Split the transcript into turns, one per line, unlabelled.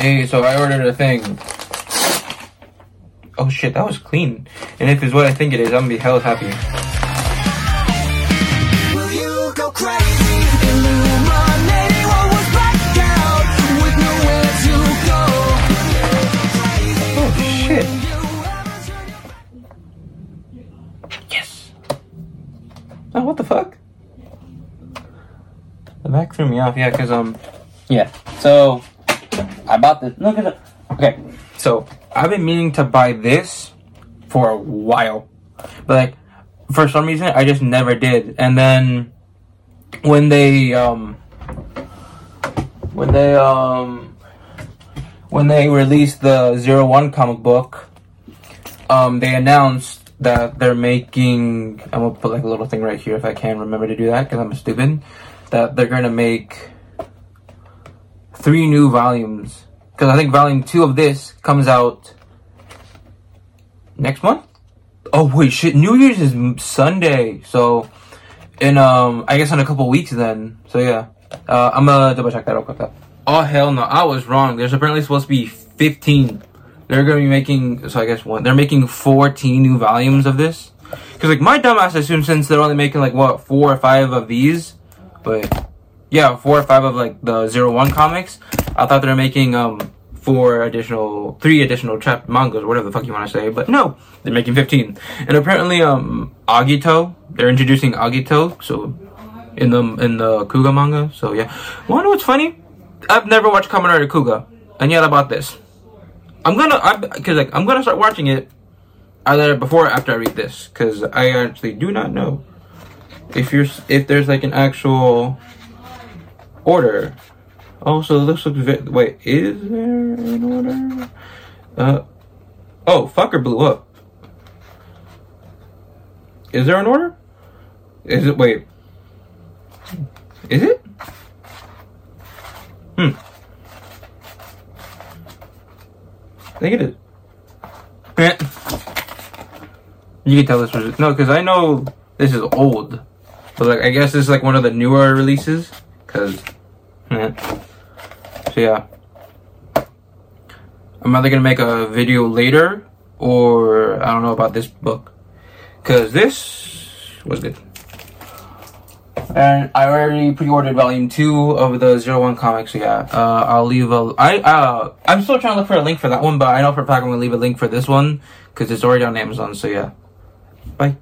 Hey, so I ordered a thing. Oh shit, that was clean. And if it's what I think it is, I'm gonna be hell happy.
Will you go crazy? Illuminating what was blacked out with nowhere to go.
Oh shit. Yes. Oh, what the fuck? The back threw me off. Yeah, cause um, yeah. So I bought this. Look at. Okay, so I've been meaning to buy this for a while, but like for some reason I just never did. And then when they um, when they um, when they released the Zero One comic book, um, they announced that they're making. I'm gonna put like a little thing right here if I can remember to do that because I'm stupid. That they're gonna make three new volumes because I think volume two of this comes out next month. Oh wait, shit! New Year's is Sunday, so in um, I guess in a couple weeks then. So yeah, uh, I'm gonna double check that real quick. Oh hell no, I was wrong. There's apparently supposed to be 15. They're gonna be making, so I guess one. They're making 14 new volumes of this. Cause like my dumbass assumed since they're only making like what four or five of these, but yeah, four or five of like the zero one comics. I thought they were making um four additional, three additional chap mangas, whatever the fuck you want to say. But no, they're making 15. And apparently um Agito, they're introducing Agito, so in the in the Kuuga manga. So yeah, wanna know what's funny? I've never watched Kamen Rider Kuuga, and yet I bought this. I'm gonna, I'm, cause like I'm gonna start watching it either before or after I read this, cause I actually do not know if you're if there's like an actual order. Oh, so this looks wait, is there an order? Uh, oh, fucker blew up. Is there an order? Is it wait? Is it? Hmm. I think it is. Eh. You can tell this was no, because I know this is old, but like I guess this is like one of the newer releases. Cause, eh. so yeah, I'm either gonna make a video later or I don't know about this book, cause this was good. And I already pre-ordered volume two of the Zero One comics. So yeah, uh, I'll leave a. I uh, I'm still trying to look for a link for that one, but I know for a fact I'm gonna leave a link for this one because it's already on Amazon. So yeah, bye.